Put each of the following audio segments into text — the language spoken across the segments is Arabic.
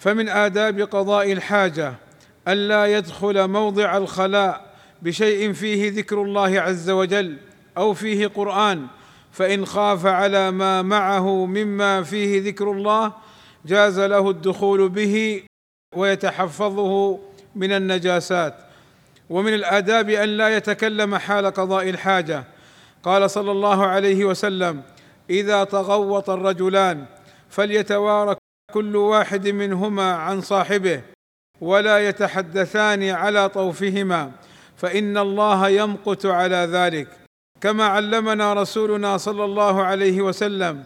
فمن آداب قضاء الحاجة ألا يدخل موضع الخلاء بشيء فيه ذكر الله عز وجل أو فيه قرآن فإن خاف على ما معه مما فيه ذكر الله جاز له الدخول به ويتحفظه من النجاسات. ومن الآداب أن لا يتكلم حال قضاء الحاجة. قال صلى الله عليه وسلم إذا تغوط الرجلان فليتوارى كل واحد منهما عن صاحبه ولا يتحدثان على طوفهما فإن الله يمقت على ذلك. كما علمنا رسولنا صلى الله عليه وسلم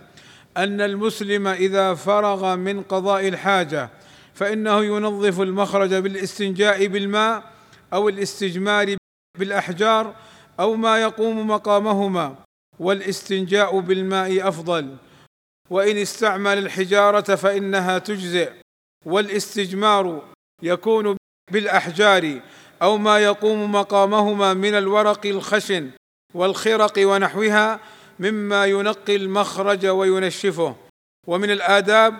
أن المسلم إذا فرغ من قضاء الحاجة فإنه ينظف المخرج بالاستنجاء بالماء أو الاستجمار بالأحجار أو ما يقوم مقامهما والاستنجاء بالماء أفضل. وإن استعمل الحجارة فإنها تجزئ والاستجمار يكون بالأحجار أو ما يقوم مقامهما من الورق الخشن والخرق ونحوها مما ينقي المخرج وينشفه. ومن الآداب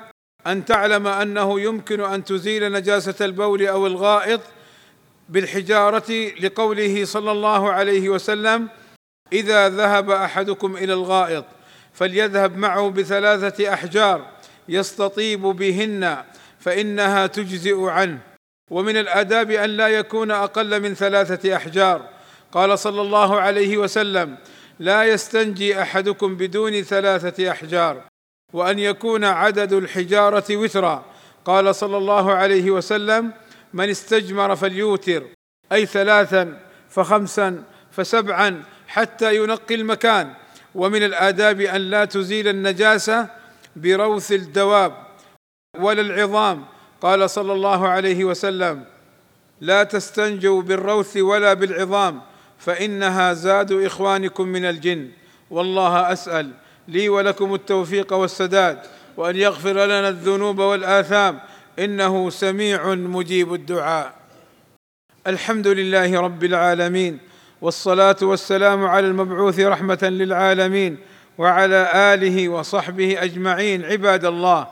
أن تعلم أنه يمكن أن تزيل نجاسة البول أو الغائط بالحجارة لقوله صلى الله عليه وسلم إذا ذهب أحدكم إلى الغائط فليذهب معه بثلاثة أحجار يستطيب بهن فإنها تجزئ عنه. ومن الآداب أن لا يكون أقل من ثلاثة أحجار. قال صلى الله عليه وسلم لا يستنجي أحدكم بدون ثلاثة أحجار وأن يكون عدد الحجارة وترا. قال صلى الله عليه وسلم من استجمر فليوتر أي ثلاثا فخمسا فسبعا حتى ينقي المكان. ومن الآداب أن لا تزيل النجاسة بروث الدواب ولا العظام. قال صلى الله عليه وسلم لا تستنجوا بالروث ولا بالعظام فإنها زاد إخوانكم من الجن. والله أسأل لي ولكم التوفيق والسداد وأن يغفر لنا الذنوب والآثام. إنه سميع مجيب الدعاء. الحمد لله رب العالمين. والصلاة والسلام على المبعوث رحمة للعالمين وعلى آله وصحبه أجمعين عباد الله.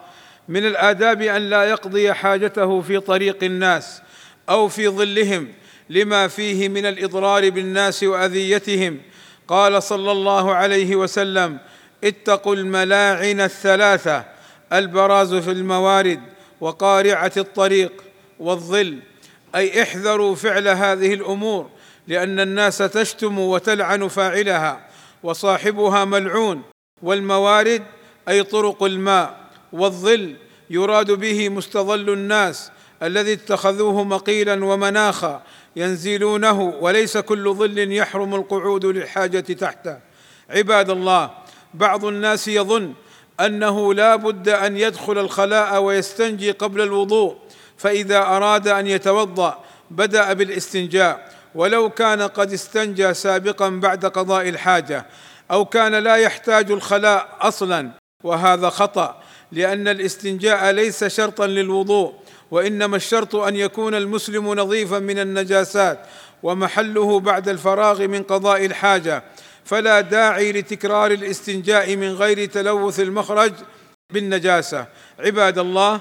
من الآداب أن لا يقضي حاجته في طريق الناس أو في ظلهم لما فيه من الإضرار بالناس وأذيتهم. قال صلى الله عليه وسلم اتقوا الملاعن الثلاثة البراز في الموارد وقارعة الطريق والظل. أي احذروا فعل هذه الأمور لأن الناس تشتم وتلعن فاعلها وصاحبها ملعون والموارد أي طرق الماء والظل يراد به مستظل الناس الذي اتخذوه مقيلا ومناخا ينزلونه وليس كل ظل يحرم القعود للحاجة تحته. عباد الله بعض الناس يظن أنه لا بد أن يدخل الخلاء ويستنجي قبل الوضوء فإذا أراد أن يتوضأ بدأ بالإستنجاء ولو كان قد استنجى سابقا بعد قضاء الحاجة أو كان لا يحتاج الخلاء أصلا وهذا خطأ لأن الاستنجاء ليس شرطا للوضوء وإنما الشرط أن يكون المسلم نظيفا من النجاسات ومحله بعد الفراغ من قضاء الحاجة. فلا داعي لتكرار الاستنجاء من غير تلوث المخرج بالنجاسة. عباد الله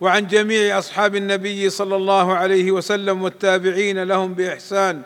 وعن جميع أصحاب النبي صلى الله عليه وسلم والتابعين لهم بإحسان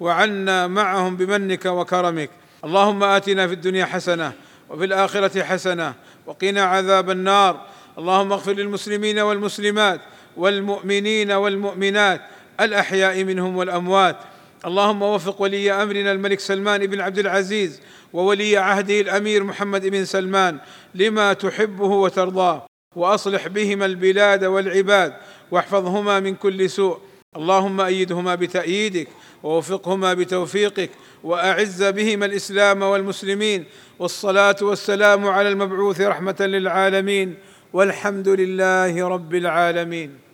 وعنا معهم بمنك وكرمك. اللهم آتنا في الدنيا حسنة وفي الآخرة حسنة وقنا عذاب النار. اللهم اغفر للمسلمين والمسلمات والمؤمنين والمؤمنات الأحياء منهم والأموات. اللهم وفق ولي أمرنا الملك سلمان بن عبد العزيز وولي عهده الأمير محمد بن سلمان لما تحبه وترضاه. وأصلح بهما البلاد والعباد واحفظهما من كل سوء. اللهم أيدهما بتأييدك ووفقهما بتوفيقك وأعز بهما الإسلام والمسلمين. والصلاة والسلام على المبعوث رحمة للعالمين. والحمد لله رب العالمين.